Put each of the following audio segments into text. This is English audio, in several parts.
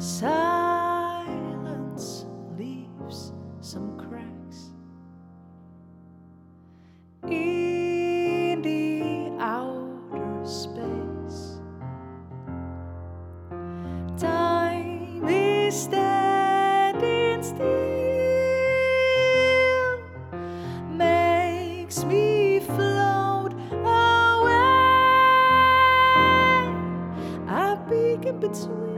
Silence leaves some cracks. In the outer space, time is standing still, makes me float away. I begin between.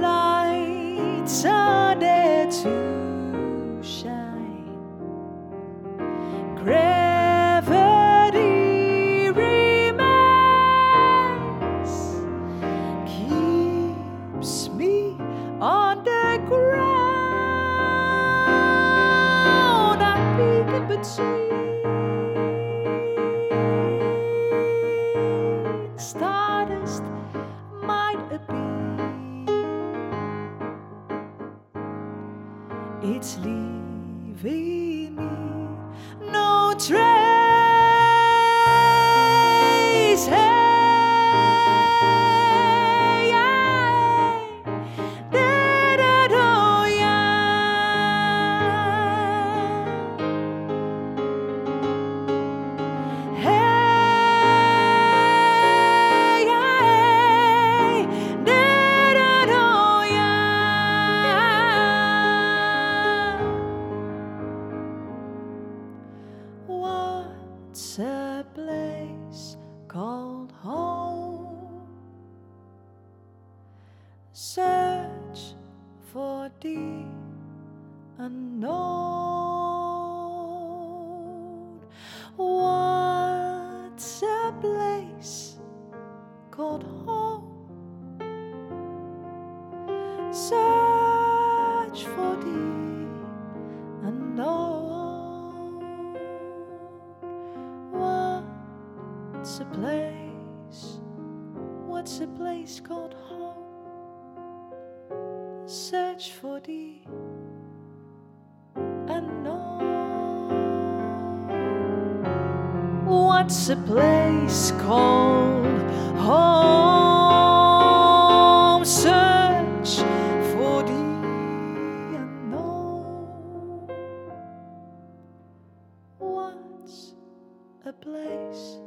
Lights are there to weak between stardust might appear. It's leaving me no trace. Hey, place called home? Search for the unknown. What's a place called home? What's a place? What's a place called home? Search for the unknown. What's a place called home? Search for the unknown. What's a place